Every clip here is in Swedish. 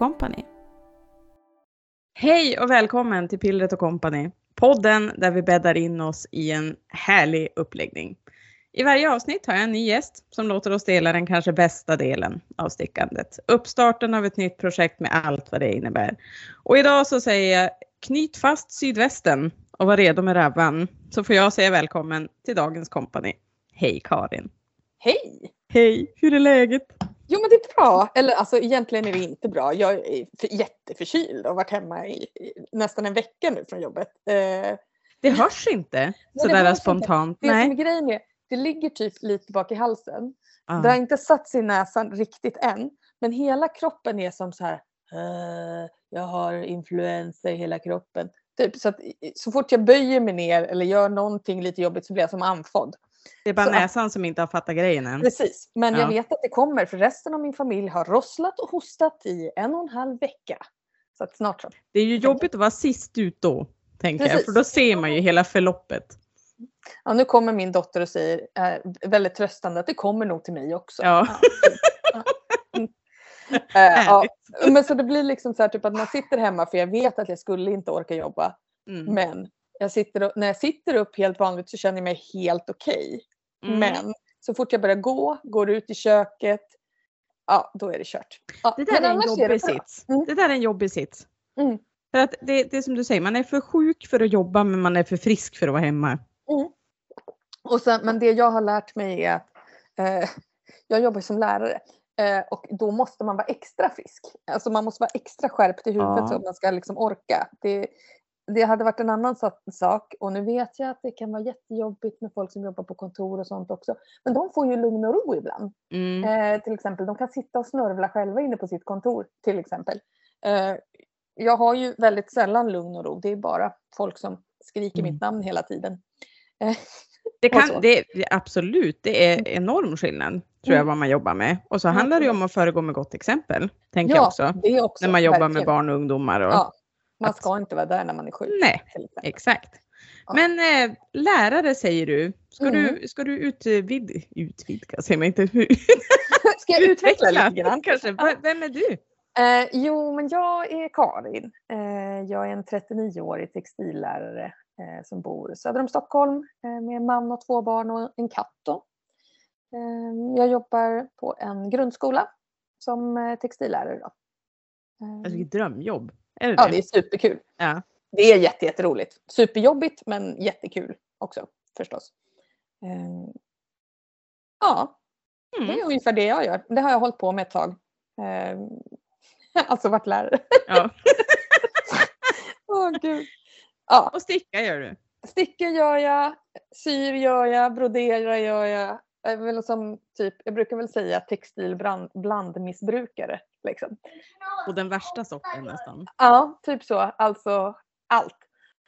Company. Hej och välkommen till Pillret Company, podden där vi bäddar in oss i en härlig uppläggning. I varje avsnitt har jag en ny gäst som låter oss dela den kanske bästa delen av stickandet. Uppstarten av ett nytt projekt med allt vad det innebär. Och idag så säger jag knyt fast sydvästen och var redo med rabban. Så får jag säga välkommen till dagens kompani. Hej Karin! Hej! Hej! Hur är läget? Jo men det är bra. Eller alltså egentligen är det inte bra. Jag är för, jätteförkyld och har varit hemma i, nästan en vecka nu från jobbet. Eh, det hörs inte sådär spontant. Inte. Det Nej. som är grejen är, det ligger typ lite bak i halsen. Ah. Det har inte satt sig i näsan riktigt än. Men hela kroppen är som så här. Uh, jag har influensa i hela kroppen. Typ, så, att, så fort jag böjer mig ner eller gör någonting lite jobbigt så blir jag som andfådd. Det är bara så, näsan som inte har fattat grejen än. Precis, men ja. jag vet att det kommer för resten av min familj har rosslat och hostat i en och en halv vecka. Så att snart så. Det är ju jobbigt att vara sist ut då, tänker Precis. jag, för då ser man ju hela förloppet. Ja, nu kommer min dotter och säger äh, väldigt tröstande att det kommer nog till mig också. Ja. ja. äh, ja. Men så det blir liksom så här typ att man sitter hemma för jag vet att jag skulle inte orka jobba. Mm. Men jag sitter och, när jag sitter upp helt vanligt så känner jag mig helt okej. Okay. Mm. Men så fort jag börjar gå, går ut i köket, ja då är det kört. Ja, det, där är en jobbig är sits. Mm. det där är en jobbig sits. Mm. För att det, det är som du säger, man är för sjuk för att jobba men man är för frisk för att vara hemma. Mm. Och sen, men det jag har lärt mig är att eh, jag jobbar som lärare eh, och då måste man vara extra frisk. Alltså man måste vara extra skärpt i huvudet ja. så att man ska liksom orka. Det, det hade varit en annan sak och nu vet jag att det kan vara jättejobbigt med folk som jobbar på kontor och sånt också. Men de får ju lugn och ro ibland. Mm. Eh, till exempel, de kan sitta och snörvla själva inne på sitt kontor till exempel. Eh, jag har ju väldigt sällan lugn och ro. Det är bara folk som skriker mm. mitt namn hela tiden. Eh, det kan, det, absolut, det är mm. enorm skillnad tror jag mm. vad man jobbar med. Och så handlar det ju om att föregå med gott exempel. Tänker ja, jag också. Också. När man jobbar verkligen. med barn och ungdomar. Och, ja. Man ska att, inte vara där när man är sjuk. Nej, exakt. Ja. Men eh, lärare säger du. Ska, mm. du, ska du utvid, utvidga, säger man inte. ska jag utveckla, utveckla lite grann? Kanske. Ja. Vem är du? Eh, jo, men jag är Karin. Eh, jag är en 39-årig textillärare eh, som bor söder om Stockholm eh, med man och två barn och en katt. Eh, jag jobbar på en grundskola som eh, textillärare. Då. Alltså, vilket drömjobb. Är det ja, det? det är superkul. Ja. Det är jätte, jätteroligt. Superjobbigt men jättekul också förstås. Uh, ja, mm. det är ungefär det jag gör. Det har jag hållit på med ett tag. Uh, alltså varit lärare. Ja. oh, gud. Ja. Och sticka gör du? Sticka gör jag, syr gör jag, broderar gör jag. Jag, väl som typ, jag brukar väl säga textilblandmissbrukare. Liksom. Och den värsta sorten nästan? Ja, typ så. Alltså allt.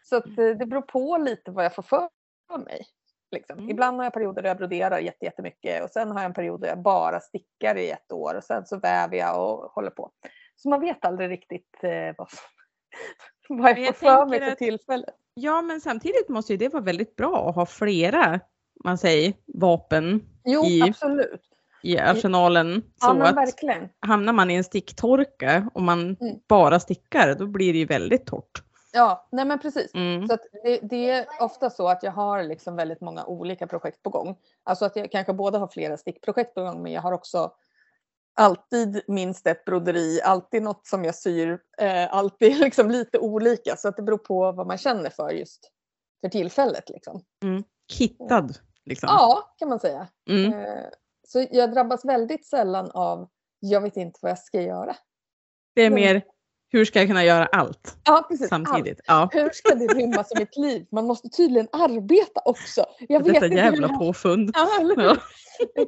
Så att, eh, det beror på lite vad jag får för mig. Liksom. Mm. Ibland har jag perioder där jag broderar jättemycket och sen har jag en period där jag bara stickar i ett år och sen så väver jag och håller på. Så man vet aldrig riktigt eh, vad, vad jag, jag får för mig för tillfället. Ja, men samtidigt måste ju det vara väldigt bra att ha flera man säger, vapen jo, i, absolut. I arsenalen. Ja, så att verkligen. hamnar man i en sticktorka och man mm. bara stickar, då blir det ju väldigt torrt. Ja, nej men precis. Mm. Så det, det, är ofta så att jag har liksom väldigt många olika projekt på gång. Alltså att jag kanske både har flera stickprojekt på gång men jag har också alltid minst ett broderi, alltid något som jag syr, eh, alltid liksom lite olika så att det beror på vad man känner för just för tillfället. Liksom. Mm. Kittad? Liksom. Ja, kan man säga. Mm. Eh, så jag drabbas väldigt sällan av jag vet inte vad jag ska göra. Det är mer hur ska jag kunna göra allt ja, precis, samtidigt? Allt. Ja. Hur ska det rymmas i mitt liv? Man måste tydligen arbeta också. Jag Detta vet jävla hur... påfund. Ja, ja.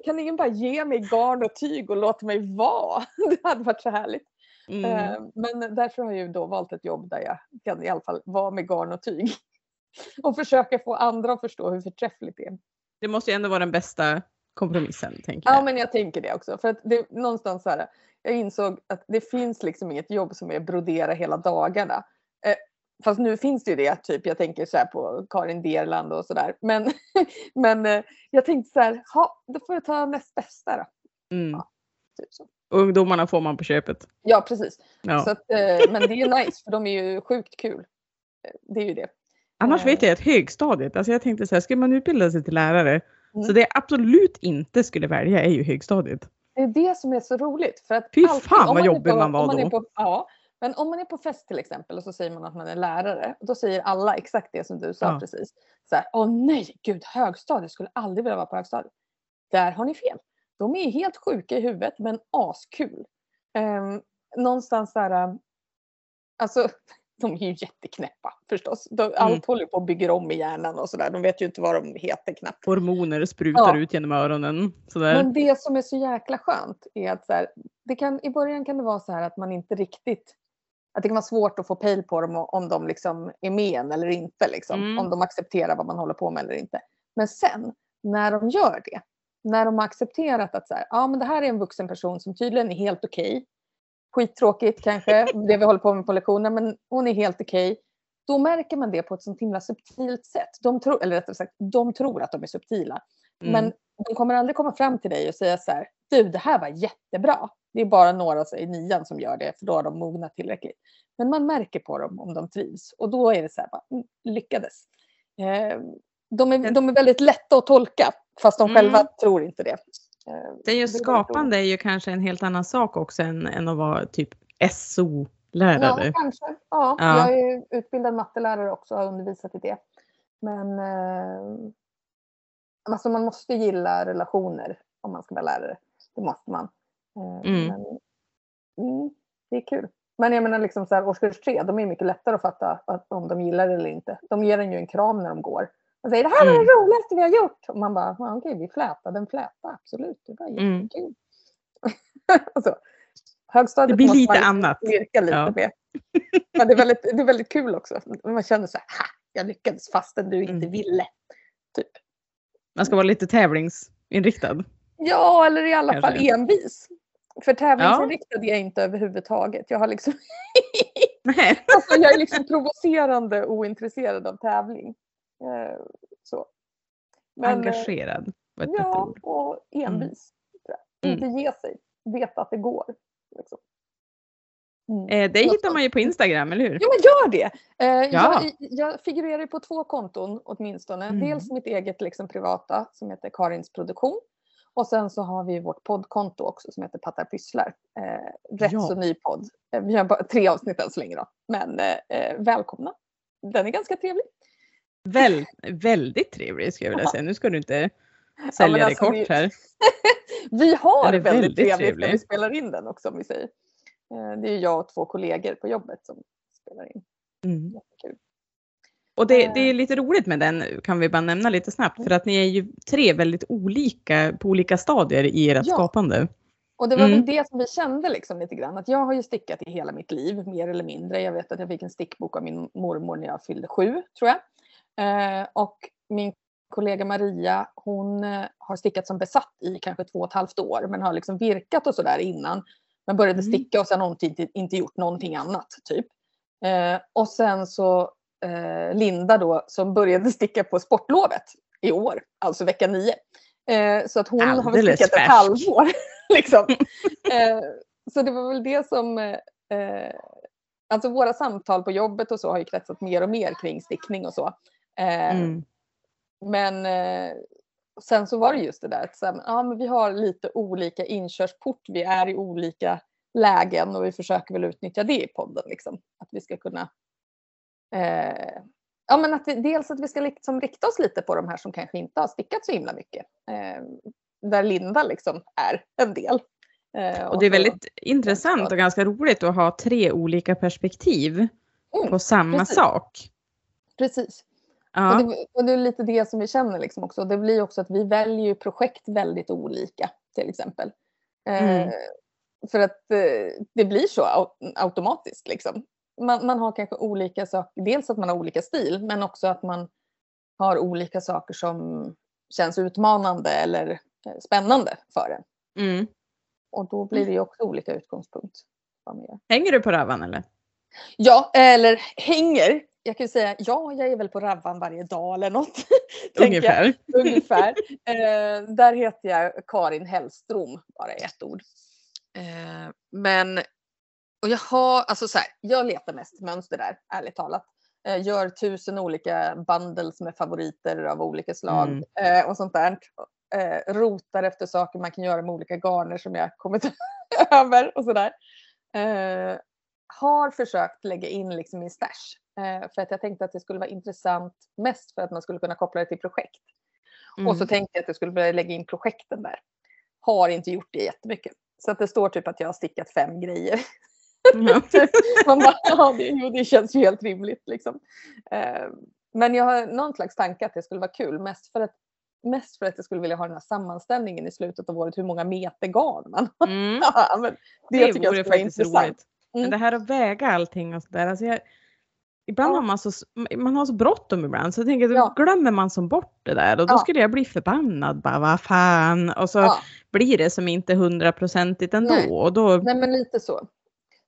Kan ingen bara ge mig garn och tyg och låta mig vara? Det hade varit så härligt. Mm. Eh, men därför har jag då valt ett jobb där jag kan i alla fall vara med garn och tyg. Och försöka få andra att förstå hur förträffligt det är. Det måste ju ändå vara den bästa kompromissen. Tänker jag. Ja, men jag tänker det också. För att det, någonstans så här, jag insåg att det finns liksom inget jobb som är brodera hela dagarna. Eh, fast nu finns det ju det, typ jag tänker så här på Karin Derland och sådär. Men, men eh, jag tänkte så här, ha, då får jag ta näst bästa då. Mm. Ja, typ så. ungdomarna får man på köpet. Ja, precis. Ja. Så att, eh, men det är ju nice för de är ju sjukt kul. Eh, Det är ju det. Annars eh. vet jag att högstadiet, alltså jag tänkte så här, ska man utbilda sig till lärare, Mm. så det jag absolut inte skulle välja är ju högstadiet. Det är det som är så roligt. För att Fy alltid- fan vad jobbig man var är då. På, ja, men om man är på fest till exempel och så säger man att man är lärare. Då säger alla exakt det som du sa Ja. precis. Så här, Åh nej, gud högstadiet, skulle aldrig vilja vara på högstadiet. Där har ni fel. De är helt sjuka i huvudet men askul. Um, någonstans där, um, alltså de är ju jätteknäppa förstås. De, Mm. Allt håller på att bygga om i hjärnan och sådär. De vet ju inte vad de heter knappt. Hormoner sprutar Ja. ut genom öronen. Sådär. Men det som är så jäkla skönt är att så här, det kan, i början kan det vara så här att man inte riktigt att det kan vara svårt att få pejl på dem om de liksom är med en eller inte. Liksom, Mm. Om de accepterar vad man håller på med eller inte. Men sen när de gör det, när de har accepterat att så här, ja, men det här är en vuxen person som tydligen är helt okej. Skittråkigt kanske, det vi håller på med på lektioner, men hon är helt okej. Då märker man det på ett sånt himla subtilt sätt. De tror, eller rättare sagt, de tror att de är subtila. Mm. Men de kommer aldrig komma fram till dig och säga så här, du det här var jättebra. Det är bara några så, i nian som gör det, för då har de mognat tillräckligt. Men man märker på dem om de trivs och då är det så här, bara, mm, lyckades. Eh, de, är, de är väldigt lätta att tolka, fast de Mm. själva tror inte det. Eh, det är ju väldigt skapande är ju kanske en helt annan sak också än, än att vara typ Ja, SO-lärare. kanske. Ja, Ja. Jag är ju utbildad mattelärare också och har undervisat i det. Men eh, alltså man måste gilla relationer om man ska vara lärare. Det måste man. Eh, Mm. Men, mm, det är kul. Men jag menar liksom så här, årskurs tre, de är mycket lättare att fatta att, om de gillar det eller inte. De ger en ju en kram när de går. De säger det här var det Mm. roligaste vi har gjort. Och man bara, ja, okej vi flätade en fläta, absolut. Det var Mm. jättekul. och så. Högstadiet Det blir lite annat. Lite Ja. med. Men det är, väldigt, det är väldigt kul också. Man känner så här, ha, jag lyckades fastän du inte Mm. ville. Typ. Man ska vara lite tävlingsinriktad. Ja, eller i alla fall Kanske. envis. För tävlingsinriktad är jag inte överhuvudtaget. Jag, har liksom alltså, jag är liksom provocerande ointresserad av tävling. Eh, så. Men, eh, Engagerad var ett Ja, ord. och envis. tror jag. Mm. Inte ge sig. Veta att det går. Liksom. Mm. Eh, det hittar man ju på Instagram, eller hur? Ja men gör det! Eh, Ja. jag, jag figurerar på två konton åtminstone. Mm. Dels mitt eget liksom, privata som heter Karins produktion. Och sen så har vi vårt poddkonto också som heter Pattar Pysslar. Eh, rätt Ja. så ny podd. Eh, vi har bara tre avsnitt än så länge då. Men eh, välkomna. Den är ganska trevlig. Väl, väldigt trevlig skulle jag vilja Ja. säga. Nu ska du inte sälja dig alltså, kort vi- här. Vi har väldigt, väldigt trevligt trevlig. när vi spelar in den också om vi säger. Eh, det är jag och två kollegor på jobbet som spelar in. Mm. Jättekul. Och det, Eh. det är lite roligt med den, kan vi bara nämna lite snabbt, för att ni är ju tre väldigt olika på olika stadier i ert Ja. skapande. Och det var Mm. väl det som vi kände liksom lite grann. Att jag har ju stickat i hela mitt liv, mer eller mindre. Jag vet att jag fick en stickbok av min mormor när jag fyllde sju, tror jag. Eh, och min kollega Maria, hon eh, har stickat som besatt i kanske två och ett halvt år, men har liksom virkat och sådär innan. Men började Mm. sticka och sen har hon inte, inte gjort någonting annat, typ. Eh, och sen så eh, Linda då, som började sticka på sportlovet i år, alltså vecka nio. Eh, så att hon har väl Alldeles stickat ett färsk. halvår. liksom. eh, så det var väl det som... Eh, alltså våra samtal på jobbet och så har ju kretsat mer och mer kring stickning och så. Eh, Mm. Men eh, sen så var det just det där att så här, ja, men vi har lite olika inkörsport. Vi är i olika lägen och vi försöker väl utnyttja det i podden. Liksom. Att vi ska kunna eh, Ja, men att vi, dels att vi ska liksom rikta oss lite på de här som kanske inte har stickat så himla mycket. Eh, där Linda liksom är en del. Och det är väldigt intressant och ganska roligt att ha tre olika perspektiv Mm, på samma precis. sak. Precis. Och, det, och det är lite det som vi känner liksom också. Det blir också att vi väljer projekt väldigt olika till exempel. Eh, Mm. För att eh, det blir så au- automatiskt liksom. Man, man har kanske olika saker, dels att man har olika stil men också att man har olika saker som känns utmanande eller eh, spännande för en. Mm. Och då blir det ju också olika utgångspunkt. Hänger du på Ravan eller? Ja, eller hänger. Jag kan ju säga ja, jag är väl på Ravvan varje dag eller något. Ungefär. Ungefär. Eh, där heter jag Karin Hellström, bara ett ord. Eh, men, och jag har, alltså så här, jag letar mest mönster där, ärligt talat. Eh, gör tusen olika bundles med favoriter av olika slag Mm. eh, och sånt där. Eh, rotar efter saker man kan göra med olika garner som jag kommit över och sådär. Har försökt lägga in liksom i stash. Eh, för att jag tänkte att det skulle vara intressant mest för att man skulle kunna koppla det till projekt. Och så Mm. tänkte jag att jag skulle börja lägga in projekten där. Har inte gjort det jättemycket. Så att det står typ att jag har stickat fem grejer. Ja. Man bara, ja det, jo, det känns ju helt rimligt liksom. Eh, men jag har någon slags tanke att det skulle vara kul. Mest för att, mest för att jag skulle vilja ha den här sammanställningen i slutet av året. Hur många meter garn man. Mm. men det, Det, tycker jag skulle vara intressant. roligt. Men det här att väga allting och sådär. Alltså jag, ibland Ja. har man så, man har så bråttom ibland så jag tänker, då Ja. glömmer man som bort det där och då Ja. skulle jag bli förbannad. Bara, vad fan. Och så blir det som inte hundraprocentigt ändå. Nej. Och då, Nej men lite så.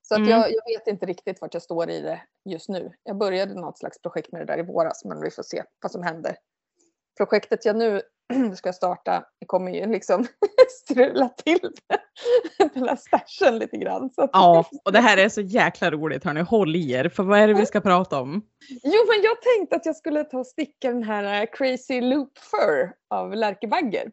Så att Mm. jag, jag vet inte riktigt vart jag står i det just nu. Jag började något slags projekt med det där i våras men vi får se vad som händer. Projektet jag nu ska starta kommer ju liksom strula till den här stashen lite grann. Ja, och det här är så jäkla roligt hörni. Håll i er, för vad är det vi ska prata om? Jo men jag tänkte att jag skulle ta och sticka den här eh, Crazy Loop Fur av Lärke Bagger. Den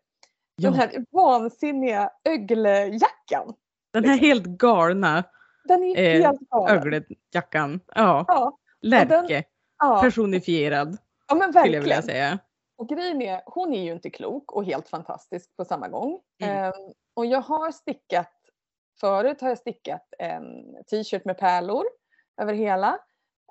Ja, här vansinniga öglejackan. den här helt galna Den är Eh, helt galen. öglejackan. Ja, Ja, Lärke. ja, Personifierad ja men skulle jag vilja verkligen. säga. Och grejen är, hon är ju inte klok och helt fantastisk på samma gång. Mm. Ehm, och jag har stickat, förut har jag stickat en t-shirt med pärlor över hela.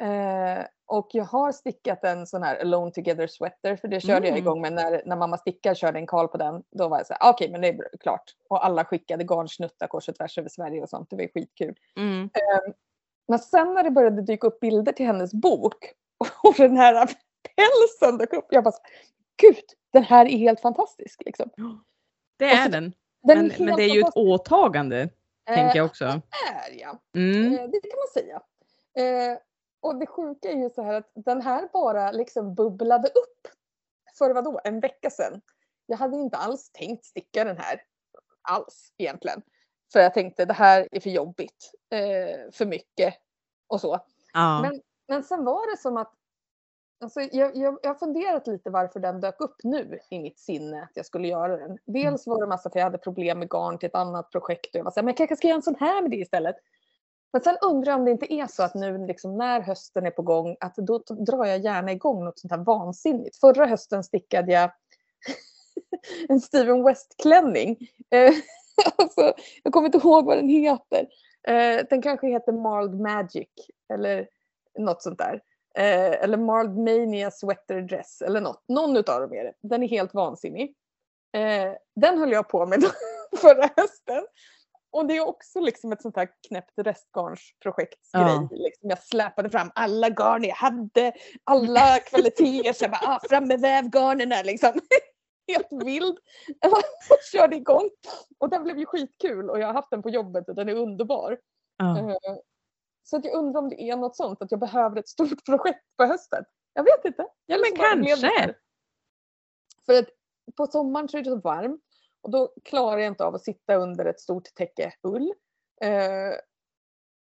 Eh, och jag har stickat en sån här Alone Together sweater för det körde jag Mm. igång med när, när mamma stickar körde en kal på den. Då var jag så här, "Ah, okej men det är klart. Och alla skickade garnsnuttar kors och tvärs över Sverige och sånt. Det var skitkul. Mm. Men sen när det började dyka upp bilder till hennes bok och den här pälsen dök upp. Jag bara, gud, den här är helt fantastisk. Liksom. Det är så- den. Den Men, är men det är ju ett åtagande, tänker jag också. är ja. Mm. Eh, Det kan man säga. Eh, och det sjuka är ju så här att den här bara liksom bubblade upp för vadå, en vecka sedan. Jag hade inte alls tänkt sticka den här alls egentligen. För jag tänkte det här är för jobbigt, eh, för mycket och så. Ja. Men, men sen var det som att Alltså jag, jag, jag har funderat lite varför den dök upp nu i mitt sinne att jag skulle göra den. Dels var det massa för jag hade problem med garn till ett annat projekt och jag var så här, men jag kanske ska göra en sån här med det istället. Men sen undrar jag om det inte är så att nu liksom när hösten är på gång att då drar jag gärna igång något sånt här vansinnigt. Förra hösten stickade jag en Steven West-klänning. Eh, alltså, jag kommer inte ihåg vad den heter. Eh, den kanske heter Marled Magic eller något sånt där. Eh, eller Marled Mania Sweater Dress eller något. Någon utav dem är det. Den är helt vansinnig. Eh, den höll jag på med förra hösten. Och det är också liksom ett sånt här knäppt restgarnsprojektsgrej. Ja. Liksom jag släpade fram alla garn jag hade, alla kvaliteter. Så jag bara, ah, fram med vävgarnerna liksom. Helt vild. Och körde igång. Och den blev ju skitkul och jag har haft den på jobbet och den är underbar. Ja. Så att jag undrar om det är något sånt, att jag behöver ett stort projekt på hösten. Jag vet inte. Ja, men kanske. För att på sommaren så är det så varmt och då klarar jag inte av att sitta under ett stort täcke ull. Eh,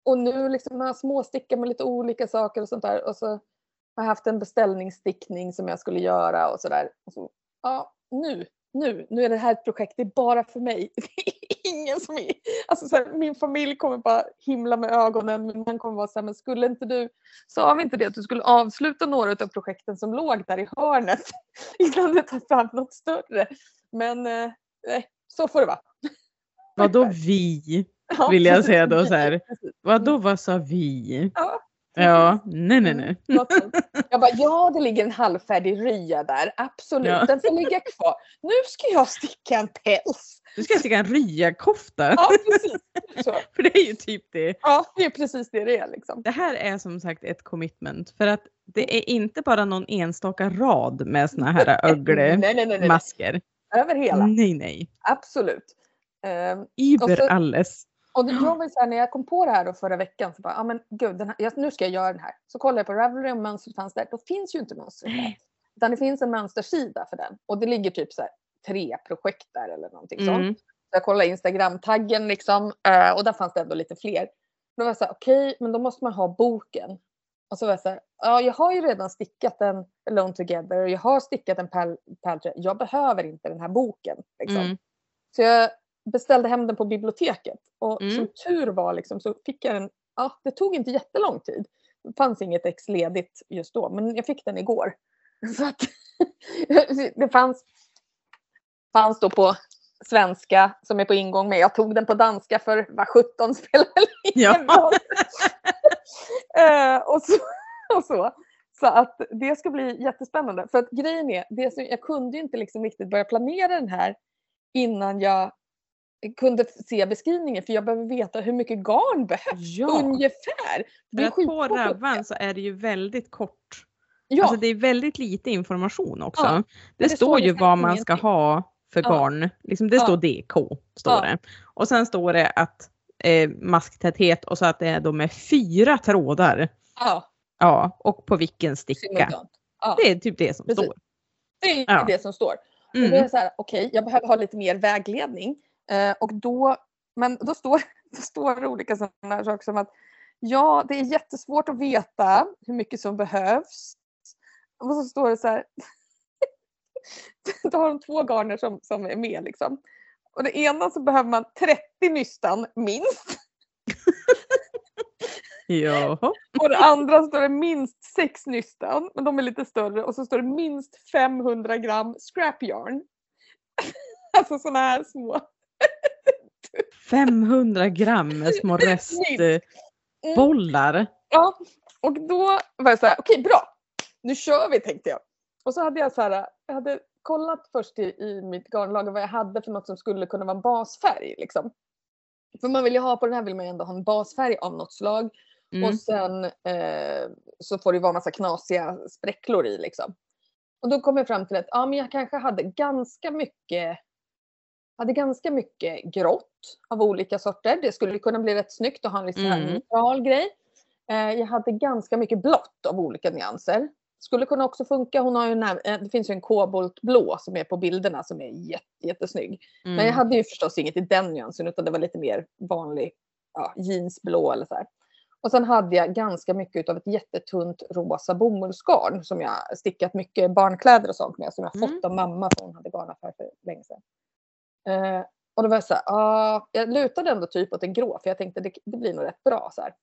och nu liksom har jag småstickat med lite olika saker och sånt där och så har jag haft en beställningsstickning som jag skulle göra och sådär. Så, ja, nu, nu, nu är det här ett projekt, det är bara för mig. Ingen som är... Alltså så här, min familj kommer bara himla med ögonen, min man kommer vara så här, men skulle inte du, sa vi inte det att du skulle avsluta några av projekten som låg där i hörnet innan du tar fram något större? Men eh, nej, så får det vara. Vadå vi? Vill jag säga då så här. Vadå vad sa vi? Ja, Ja, nej nej nej. Något sånt. Jag bara, ja det ligger en halvfärdig rya där, absolut, Ja. den får ligga kvar. Nu ska jag sticka en päls. Nu ska jag sticka en ryakofta. Ja, precis. Så. För det är ju typ det. Ja, det är precis det det är liksom. Det här är som sagt ett commitment för att det är inte bara någon enstaka rad med såna här Nej, ögle nej, nej, nej, nej. masker. Över hela, Nej nej. absolut. Ehm, Über så- alles. Och det, jag var så här, när jag kom på det här då förra veckan så bara, ja men gud, här, jag, nu ska jag göra den här. Så kollade jag på Ravelry om mönstret fanns där. Då finns ju inte mönstret där. Utan det finns en mönstersida för den. Och det ligger typ så här tre projekt där eller någonting sånt. Mm. jag kollade Instagram-taggen liksom, eh, och där fanns det ändå lite fler. Då var jag så här, okej, men då måste man ha boken. Och så var jag så här, ja, jag har ju redan stickat en Alone Together och jag har stickat en Paltry. Jag behöver inte den här boken. Liksom. Mm. Så jag beställde hem den på biblioteket och Mm. som tur var liksom, så fick jag den. Ja, det tog inte jättelång tid. Det fanns inget ex ledigt just då, men jag fick den igår. Så att det fanns, fanns då på svenska som är på ingång med. Jag tog den på danska för vad 17 spelar väl ingen Ja. roll. Eh, och, så, och så. Så att det ska bli jättespännande. För att grejen är, det som, jag kunde ju inte liksom riktigt börja planera den här innan jag kunde se beskrivningen för jag behöver veta hur mycket garn behövs Ja, ungefär. Det för är att på Ravan så är det ju väldigt kort. Ja, Alltså det är väldigt lite information också. Ja, det, det står ju liksom vad man ska ha för Ja. garn. Liksom det Ja. står DK. Står det. Och sen står det att eh, masktäthet och så att det är då med fyra trådar. ja, Ja, och på vilken sticka. Det är typ det som Precis. står. det är det som står. Och då är Mm. jag så här, okej, jag behöver ha lite mer vägledning. Eh, och då, men då står, då står det olika sådana här saker som att ja, det är jättesvårt att veta hur mycket som behövs. Och så står det så här. då har de två garner som, som är med liksom. Och det ena så behöver man 30 nystan minst. Jaha. Och det andra står det minst 6 nystan, men de är lite större. Och så står det minst 500 gram scrap yarn. alltså sådana här små. 500 gram med små restbollar. Ja, och då var jag så här, okej bra, nu kör vi tänkte jag. Och så hade jag så här, jag hade kollat först i, i mitt garnlager vad jag hade för något som skulle kunna vara basfärg. Liksom. För man vill ju ha på den här vill man ju ändå ha en basfärg av något slag. Mm. Och sen eh, så får det vara massa knasiga spräcklor i liksom. Och då kom jag fram till att ja, men jag kanske hade ganska mycket hade ganska mycket grått av olika sorter. Det skulle kunna bli rätt snyggt att ha en lite Mm. neutral grej. Eh, jag hade ganska mycket blått av olika nyanser. Skulle kunna också funka. Hon har ju en, eh, det finns ju en koboltblå som är på bilderna som är jätte, jättesnygg. Men jag Mm. hade ju förstås inget i den nyansen utan det var lite mer vanlig ja, jeansblå eller så här. Och sen hade jag ganska mycket av ett jättetunt rosa bomullsgarn som jag stickat mycket barnkläder och sånt med som jag Mm. fått av mamma för hon hade garnaffär för länge sedan. Eh, och då var jag så här, ah, jag lutade ändå typ åt en grå för jag tänkte det, det blir nog rätt bra så här.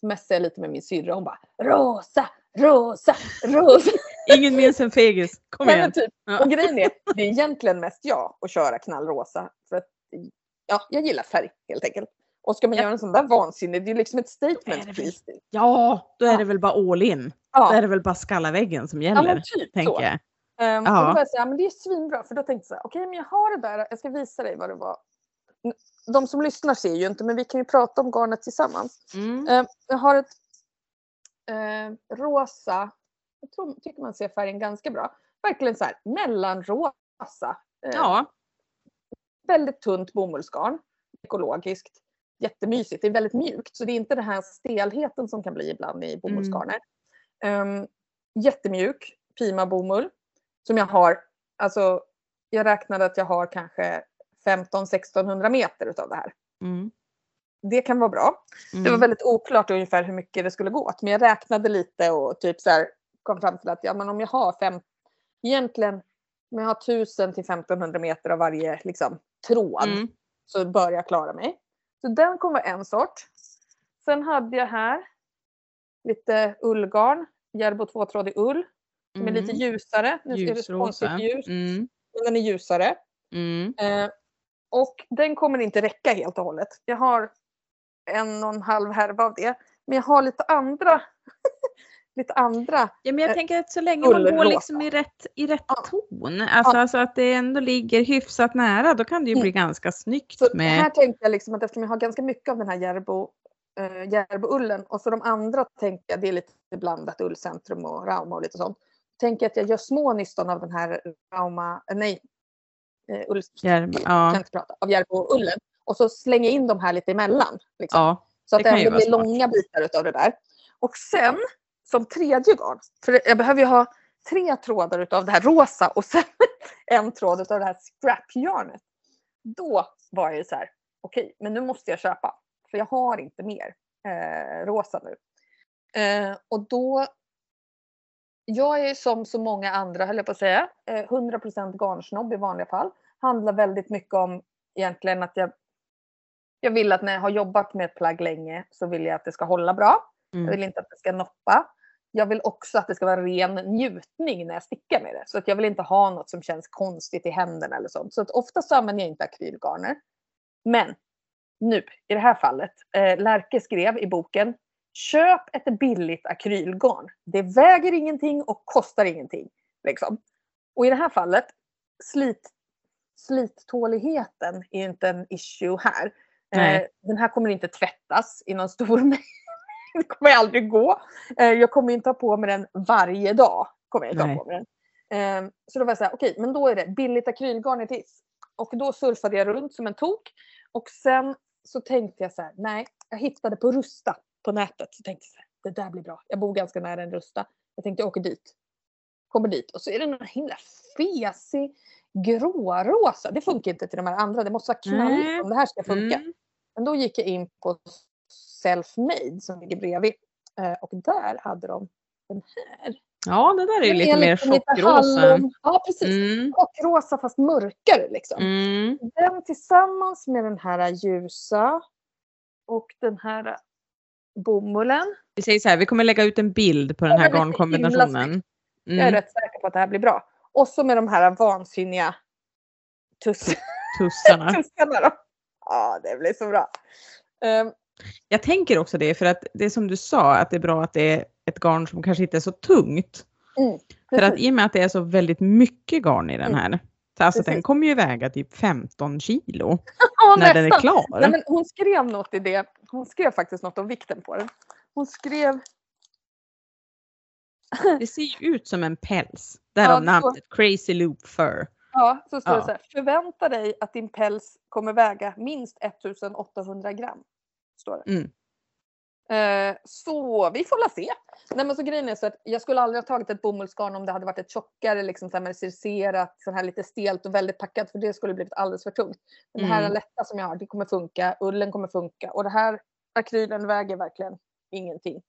Så messade jag lite med min syrra och hon bara rosa, rosa, rosa. Ingen minns en fegis. Kom Nej, men igen. typ, Ja. och grejen är, det är egentligen mest jag att köra knallrosa. För att, ja, jag gillar färg helt enkelt. Och ska man Ja. göra en sån där vansinne, det är ju liksom ett Då statement väl-. Ja, då är Ja. det väl bara all in. Då Ja, är det väl bara skalla väggen som ja gäller. men typ tänker så. jag. Um, Ja. Och då var jag så här, men det är svinbra. För då tänkte jag så här, okej men jag har det där, jag ska visa dig vad det var. De som lyssnar ser ju inte, men vi kan ju prata om garnet tillsammans. Mm. Eh, jag har ett eh, rosa, jag tror, tycker man ser färgen ganska bra. Verkligen så här mellanrosa. Eh, Ja, Väldigt tunt bomullsgarn, ekologiskt. Jättemysigt, det är väldigt mjukt så det är inte den här stelheten som kan bli ibland i bomullsgarner. Um, jättemjuk Pima bomull som jag har, alltså jag räknade att jag har kanske 15-1600 meter utav det här. mm. Det kan vara bra. Det var Mm. väldigt oklart ungefär hur mycket det skulle gå åt. Men jag räknade lite och typ så här kom fram till att ja, men om jag har fem, egentligen om jag har 1000 till 1500 meter av varje liksom, tråd Mm. så bör jag klara mig. Så den kommer vara en sort. Sen hade jag här lite ullgarn, Järbo tvåtrådig ull som är lite Mm. ljusare. Nu är det konstigt ljus, Mm. men den är ljusare. Mm. Eh, och den kommer inte räcka helt och hållet. Jag har en och en halv härva av det. Men jag har lite andra. lite andra. Ja, men jag Eh, tänker att så länge man går liksom i rätt, i rätt Ja. ton, alltså, Ja. alltså att det ändå ligger hyfsat nära, då kan det ju Mm. bli ganska snyggt Så med... här tänkte jag liksom att eftersom jag har ganska mycket av den här Järbo, eh, Järboullen och så de andra tänker jag det är lite blandat ullcentrum och Rauma och lite sånt. Tänker att jag gör små nystan av den här Rauma, eh, nej, eh, ull, kan ja, inte prata, av Järboullen. Och så slänger jag in de här lite emellan. Liksom. ja, Så att det det blir långa bitar utav det där. Och sen som tredje garn, för jag behöver ju ha tre trådar utav det här rosa och sen en tråd utav det här scrap-yarnet. Då var jag ju så här, okej, okay, men nu måste jag köpa. För jag har inte mer eh, rosa nu. Eh, och då, jag är som så många andra, höll jag på att säga, eh, 100% garnsnobb i vanliga fall. Handlar väldigt mycket om egentligen att jag, jag vill att när jag har jobbat med ett plagg länge så vill jag att det ska hålla bra. Mm. Jag vill inte att det ska noppa. Jag vill också att det ska vara ren njutning när jag stickar med det. Så att jag vill inte ha något som känns konstigt i händerna eller sånt. Så att oftast använder jag inte akrylgarner. Men nu i det här fallet, eh, Lärke skrev i boken Köp ett billigt akrylgarn. Det väger ingenting och kostar ingenting. Liksom. Och i det här fallet, slit, slittåligheten är inte en issue här. Eh, den här kommer inte tvättas i någon stor mängd. det kommer aldrig gå. Eh, jag kommer inte ha på mig den varje dag. Kommer jag inte ha på mig den. Eh, så då var jag så här, okej, okay, men då är det billigt akrylgarn i tiss. Och då surfade jag runt som en tok. Och sen så tänkte jag så här, nej, jag hittade på Rusta på nätet. Så tänkte jag det där blir bra. Jag bor ganska nära en Rusta. Jag tänkte jag åker dit. Kommer dit och så är det någon himla fesig grårosa. Det funkar inte till de här andra. Det måste vara knalligt mm. om det här ska funka. Mm. Men då gick jag in på Self-Made som ligger bredvid. Eh, och där hade de den här. Ja, det där är ju lite mer chockrosa. Ja, precis. Mm. Chockrosa fast mörkare liksom. Mm. Den tillsammans med den här ljusa och den här bomullen. Vi säger så här, vi kommer lägga ut en bild på den här garnkombinationen. Mm. Jag är mm. rätt säker på att det här blir bra. Och så med de här vansinniga tuss tussarna. tussarna då. Ja, det blir så bra. Um, jag tänker också det för att det är som du sa att det är bra att det är ett garn som kanske inte är så tungt. Mm, för att i och med att det är så väldigt mycket garn i den mm. här. Så alltså den kommer ju väga typ 15 kilo ja, när nästan. den är klar. Nej, men hon skrev något i det. Hon skrev faktiskt något om vikten på den. Hon skrev det ser ju ut som en päls. Därav ja, namnet Crazy Loop Fur. Ja, så står ja. det så här. Förvänta dig att din päls kommer väga minst 1800 gram står det. Mm. Eh, så vi får la se. Nej, men så grejen är så att jag skulle aldrig ha tagit ett bomullsgarn om det hade varit ett tjockare, liksom så här med circerat, så här lite stelt och väldigt packat för det skulle blivit alldeles för tungt. Men det här är mm. lätta som jag har, det kommer funka, ullen kommer funka och det här akrylen väger verkligen ingenting.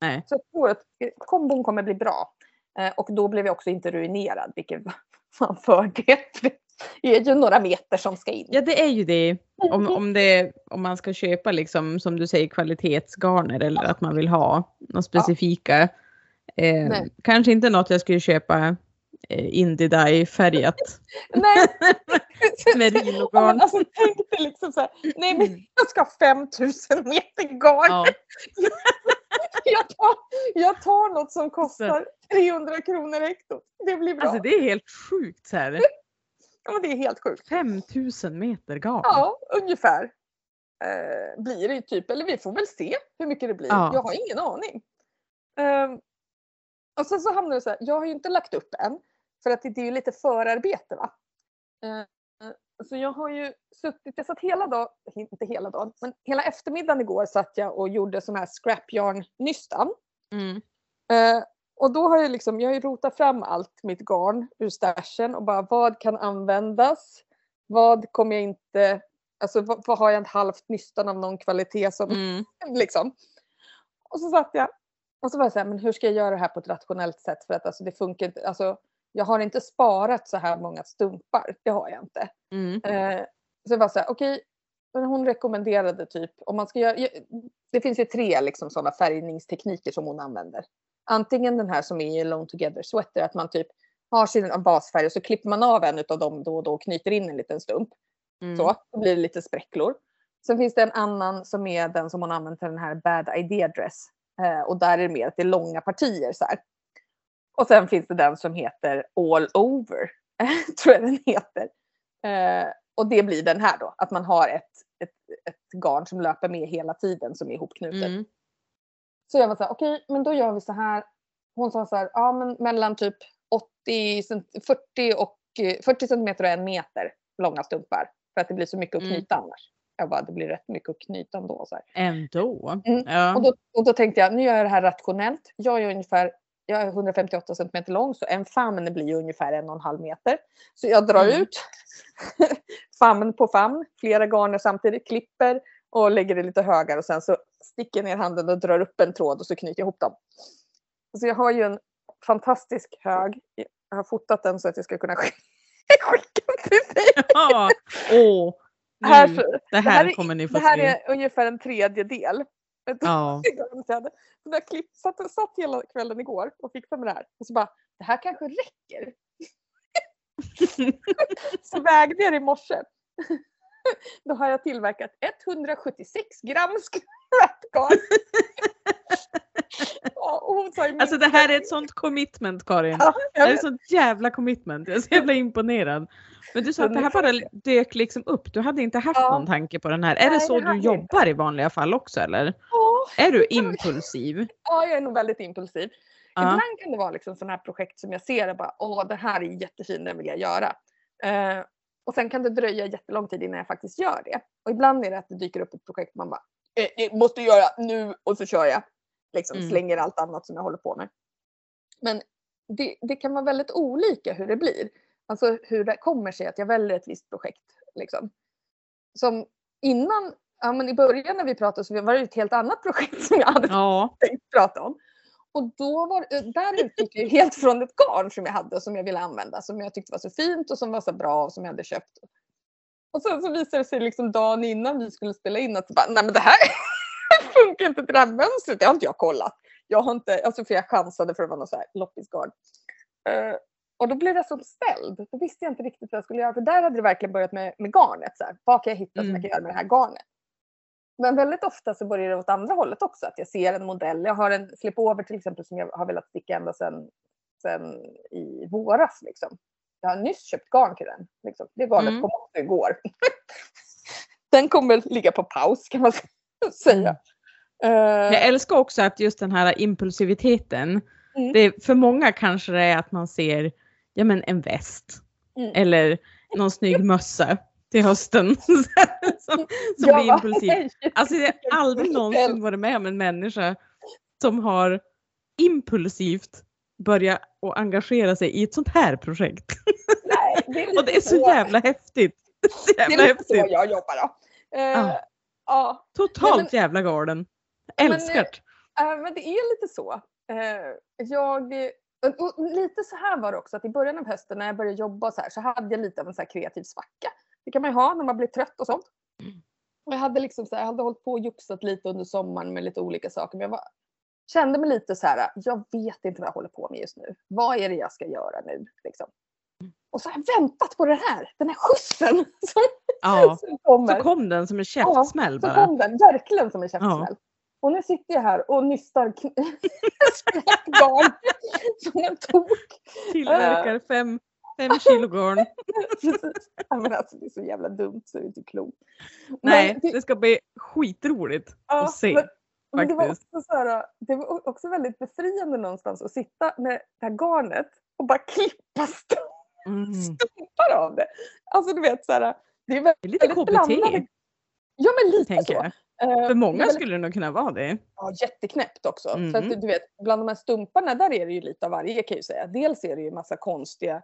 Nej. Så jag tror att kombon kommer bli bra. Eh, och då blev jag också inte ruinerad, vilket var en fördel. Det är ju några meter som ska in. Ja det är ju det. Om, om, det, om man ska köpa liksom som du säger kvalitetsgarner eller att man vill ha något specifika. Ja. Eh, kanske inte något jag skulle köpa eh, Indie färgat. nej. Merinogarn. alltså, tänk dig liksom så här, nej men mm. jag ska ha 5000 meter garn. Ja. jag, tar, jag tar något som kostar 300 kronor hektot. Det blir bra. Alltså det är helt sjukt så här. Ja, det är helt sjukt. 5000 meter garn? Ja, ungefär. Eh, blir det typ. Eller vi får väl se hur mycket det blir. Ja. Jag har ingen aning. Eh, och sen så hamnar det så här. Jag har ju inte lagt upp än. För att det är ju lite förarbete va. Eh, så jag har ju suttit, jag satt hela dagen, inte hela dagen, men hela eftermiddagen igår satt jag och gjorde sån här scrapyarn-nystan. Mm. Eh, och då har jag liksom, jag har ju rotat fram allt mitt garn ur stashen och bara vad kan användas? Vad kommer jag inte, alltså vad, vad har jag ett halvt nystan av någon kvalitet som mm. liksom. Och så satt jag och så var jag så här, men hur ska jag göra det här på ett rationellt sätt för att alltså det funkar inte, alltså jag har inte sparat så här många stumpar, det har jag inte. Mm. Eh, så jag var så här, okej, okay, hon rekommenderade typ om man ska göra, det finns ju tre liksom sådana färgningstekniker som hon använder antingen den här som är i Alone Together Sweater, att man typ har sin basfärg och så klipper man av en av dem då och då och knyter in en liten stump. Mm. Så, då blir det lite spräcklor. Sen finns det en annan som är den som hon använder till den här Bad Idea Dress. Eh, och där är det mer att det är långa partier så här. Och sen finns det den som heter All Over, tror jag den heter. Eh, och det blir den här då, att man har ett, ett, ett garn som löper med hela tiden som är ihopknutet. Mm. Så jag var så här, okej, okay, men då gör vi så här. Hon sa så här, ja men mellan typ 80, 40 och 40 centimeter och en meter långa stumpar. För att det blir så mycket att mm. knyta mm. annars. Jag bara, det blir rätt mycket att knyta ändå. Så här. Ändå? Mm. Ja. Och, då, och då tänkte jag, nu gör jag det här rationellt. Jag gör ungefär jag är 158 cm lång så en famn blir ungefär en och en halv meter. Så jag drar Mm. ut famn på famn, flera garner samtidigt, klipper och lägger det lite högre och sen så sticker jag ner handen och drar upp en tråd och så knyter jag ihop dem. Så jag har ju en fantastisk hög. Jag har fotat den så att jag ska kunna sk- skicka den till dig. Ja, åh. Här, Nu, så- det det här här är- kommer ni få det här se. är ungefär en tredjedel. Ja. Jag klipp, satt, satt hela kvällen igår och fixade med det här. Och så bara, det här kanske räcker. så vägde jag det i morse. Då har jag tillverkat 176 gram. Ja, ju Alltså det här är ett sånt commitment Karin. Ja, Det är ett sånt jävla commitment. Jag är så jävla imponerad. Men du sa att det här bara dök liksom upp. Du hade inte haft Ja. någon tanke på den här. Är det Nej, så det du hade jag jobbar i vanliga fall också eller? Ja, Är du impulsiv? ja, jag är nog väldigt impulsiv. Ja. Ibland kan det vara liksom sådana här projekt som jag ser och bara åh det här är jättefint, den vill jag göra. Eh, och sen kan det dröja jättelång tid innan jag faktiskt gör det. Och ibland är det att det dyker upp ett projekt man bara eh, det måste göra nu och så kör jag. Liksom Mm. slänger allt annat som jag håller på med. Men det, det kan vara väldigt olika hur det blir. Alltså hur det kommer sig att jag väljer ett visst projekt. Liksom. Som innan, ja men i början när vi pratade så var det ett helt annat projekt som jag hade Ja. tänkt prata om. Och då var, eh, där utgick jag helt från ett garn som jag hade och som jag ville använda. Som jag tyckte var så fint och som var så bra och som jag hade köpt. Och sen så visade det sig liksom dagen innan vi skulle spela in att bara, nej men det här funkar inte till det här mönstret. Det har inte jag kollat. Jag har inte, alltså för jag chansade för att vara något så här loppisgarn. Eh, och då blev jag så ställd. Då visste jag inte riktigt vad jag skulle göra. För där hade det verkligen börjat med, med garnet. Så här. Vad kan jag hitta som Mm. jag kan göra med det här garnet? Men väldigt ofta så börjar det åt andra hållet också. Att jag ser en modell. Jag har en flip-over till exempel som jag har velat sticka ända sedan, sedan i våras. Liksom. Jag har nyss köpt garn till den. Liksom. Det garnet Mm. kom också igår. den kommer ligga på paus kan man säga. Eh, Jag älskar också att just den här impulsiviteten. Mm. Det, för många kanske det är att man ser ja, men en väst. Mm. Eller någon snygg mössa till hösten. som som jag blir impulsiv. Alltså jag har aldrig någonsin varit med om en människa som har impulsivt börjat att engagera sig i ett sånt här projekt. Nej, det Och det är lite så jävla häftigt. Det så Det jävla är lite så häftigt. jag jobbar då. Eh, Ja. ja. Totalt Nej, jävla galen. men, Älskar det. Eh, men det är lite så. Eh, jag, och, och lite så här var det också att i början av hösten när jag började jobba så här så hade jag lite av en så kreativ svacka. Det kan man ju ha när man blir trött och sånt. Och jag hade liksom så här, jag hade hållit på och joxat lite under sommaren med lite olika saker. Men jag var, kände mig lite så här, jag vet inte vad jag håller på med just nu. Vad är det jag ska göra nu? Liksom. Och så har jag väntat på det här, den här skjutsen som, Ja. som kommer. Så kom den som en käftsmäll Så bara. kom den, verkligen som en käftsmäll. Och nu sitter jag här och nystar skräpgarn som en tok. Tillverkar fem, fem kilo garn. Men alltså, det är så jävla dumt så det är inte klokt. Nej, Men det- ska bli skitroligt ja, att se. men- men det var, också så här, det var också väldigt befriande någonstans att sitta med det här garnet och bara klippa Mm. stumpar av det. Alltså du vet så här, det är Det är lite väldigt KBT, blandade- Ja men lite tänker så. jag. Eh, För många väldigt- skulle det nog kunna vara det. Ja, jätteknäppt också. För Mhm. att, du vet, bland de här stumparna där är det ju lite av varje kan jag ju säga. Dels är det ju massa konstiga,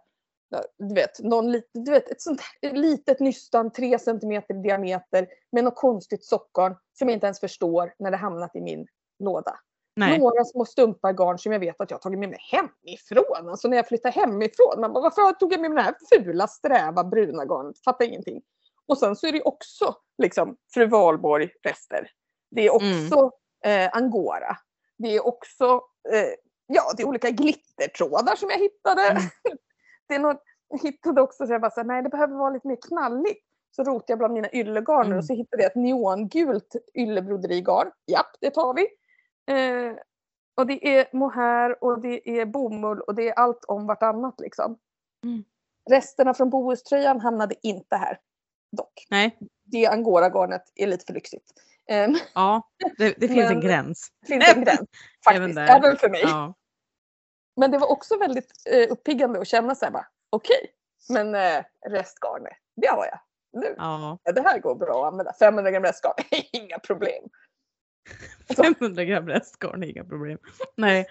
du vet, någon lit, du vet ett sånt litet nystan, 3 cm i diameter med något konstigt sockgarn som jag inte ens förstår när det hamnat i min låda. Nej. Några små stumpar garn som jag vet att jag tagit med mig hemifrån. Alltså när jag flyttar hemifrån. Man bara, varför tog jag med mig det här fula sträva bruna garnet? Fattar ingenting. Och sen så är det också liksom fru Valborg rester. Det är också eh, angora. Det är också eh, ja, det är olika glittertrådar som jag hittade. Mm. det är något, jag hittade också så jag bara så här, nej det behöver vara lite mer knalligt. Så rotade jag bland mina yllegarner Mm. och så hittade jag ett neongult yllebroderigarn. Japp, det tar vi. Eh, och det är mohair och det är bomull och det är allt om vartannat liksom. Mm. Resterna från Bohuströjan hamnade inte här. Dock. Nej. Det angoragarnet är lite för lyxigt. Eh, Ja, det, det finns en gräns. det finns en gräns. Även Faktiskt, där. även för mig. Ja. Men det var också väldigt eh, uppiggande att känna så här bara, okej, men eh, restgarnet, det har jag. Nu, ja. ja, det här går bra att använda. 500 gram restgarn, inga problem. Så- 500 gram restgarn, inga problem. Nej.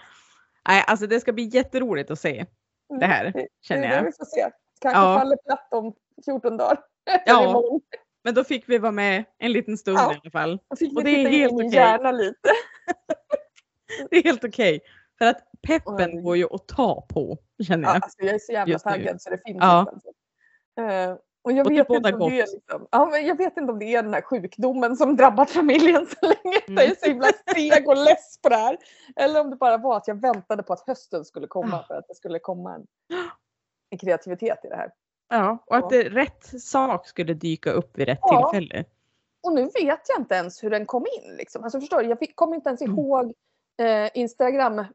Nej, alltså det ska bli jätteroligt att se det här, känner det är det jag. vi får se. Kanske Ja. faller platt om 14 dagar. Ja. Men då fick vi vara med en liten stund Ja. i alla fall. Jag Och det är helt okej. lite. Det är helt okej. För att peppen går ju att ta på, känner Ja, jag. alltså jag är så jävla taggad så det finns Ja. inte. Alltså. Eh, och jag Och vet, bådar inte om det är liksom, ja, men jag vet inte om det är den här sjukdomen som drabbat familjen så länge. Mm. Jag är så himla seg och less på det här. Eller om det bara var att jag väntade på att hösten skulle komma Ja. för att det skulle komma en, en kreativitet i det här. Ja, och Ja. att det, rätt sak skulle dyka upp vid rätt Ja. tillfälle. Och nu vet jag inte ens hur den kom in. Liksom. Alltså, förstår du? Jag fick, kommer inte ens Mm. ihåg eh, Instagram eh,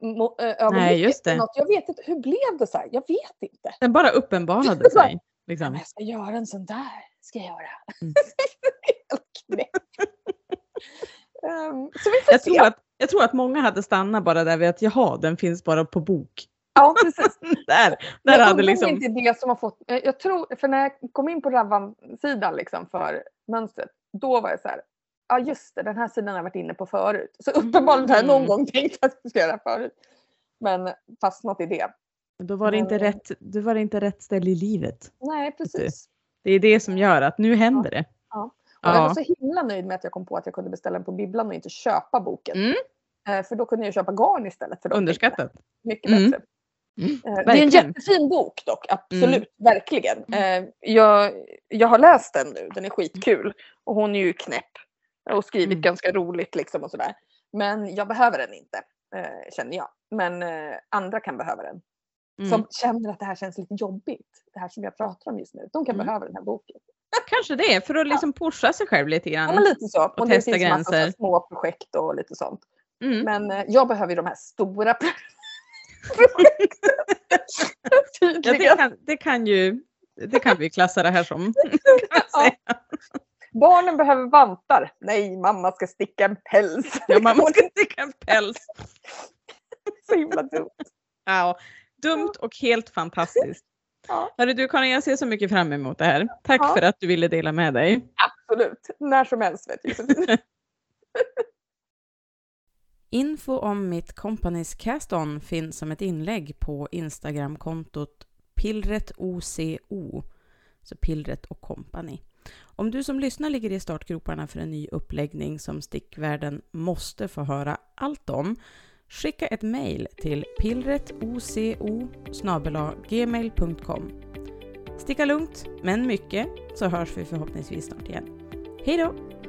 Nej, just det. något. Jag vet inte, hur blev det så här? Jag vet inte. Den bara uppenbarade sig. Liksom. jag ska göra en sån där. Ska jag göra. Mm. Ehm, så vi får Jag, se. tror att, jag tror att många hade stannat bara där vid att jaha, den finns bara på bok. Ja, precis. Där, Jag där hade undrar om liksom... inte det som har fått, eh, jag tror, för när jag kom in på Ravan-sidan liksom för mönstret, då var jag så här, ja just det, den här sidan har jag varit inne på förut. Så uppenbarligen har jag någon Mm. gång tänkt att jag ska göra det förut. Men fastnat i det. Då var det inte Men- rätt, då var det inte rätt ställe i livet. Nej, precis. Det är det som gör att nu händer det. Ja. Och jag var Ja. så himla nöjd med att jag kom på att jag kunde beställa den på bibblan och inte köpa boken. Mm. Eh, För då kunde jag köpa garn istället. För. Underskattat. Mycket Mm. bättre. Mm. Eh, Det är en. Mm. jättefin bok dock, absolut. Verkligen. Eh, Jag, jag har läst den nu, den är skitkul. Och hon är ju knäpp. Och skrivit Mm. ganska roligt liksom och sådär. Men jag behöver den inte, eh, känner jag. Men eh, andra kan behöva den. Mm. Som känner att det här känns lite jobbigt. Det här som jag pratar om just nu. De kan Mm. behöva den här boken. Kanske det, för att liksom pusha sig själv lite Ja, grann. men lite så. Och, det testa finns massa gränser. små projekt och lite sånt. Mm. Men eh, jag behöver ju de här stora projekten. Ja, det, kan, det kan ju det kan vi klassa det här som. Ja. Barnen behöver vantar. Nej, mamma ska sticka en päls. Ja, man måste sticka en päls. Så himla dumt. Ja, dumt och helt fantastiskt. Ja. Hörru du Karin, jag ser så mycket fram emot det här. Tack Ja. för att du ville dela med dig. Absolut. När som helst vet Josefin. Info om mitt Companys Cast-On finns som ett inlägg på Instagramkontot pillretoco, så Pillret och Company. Om du som lyssnar ligger i startgroparna för en ny uppläggning som stickvärlden måste få höra allt om, skicka ett mejl till pillretoco gmail.com. Sticka lugnt, men mycket, så hörs vi förhoppningsvis snart igen. Hej då!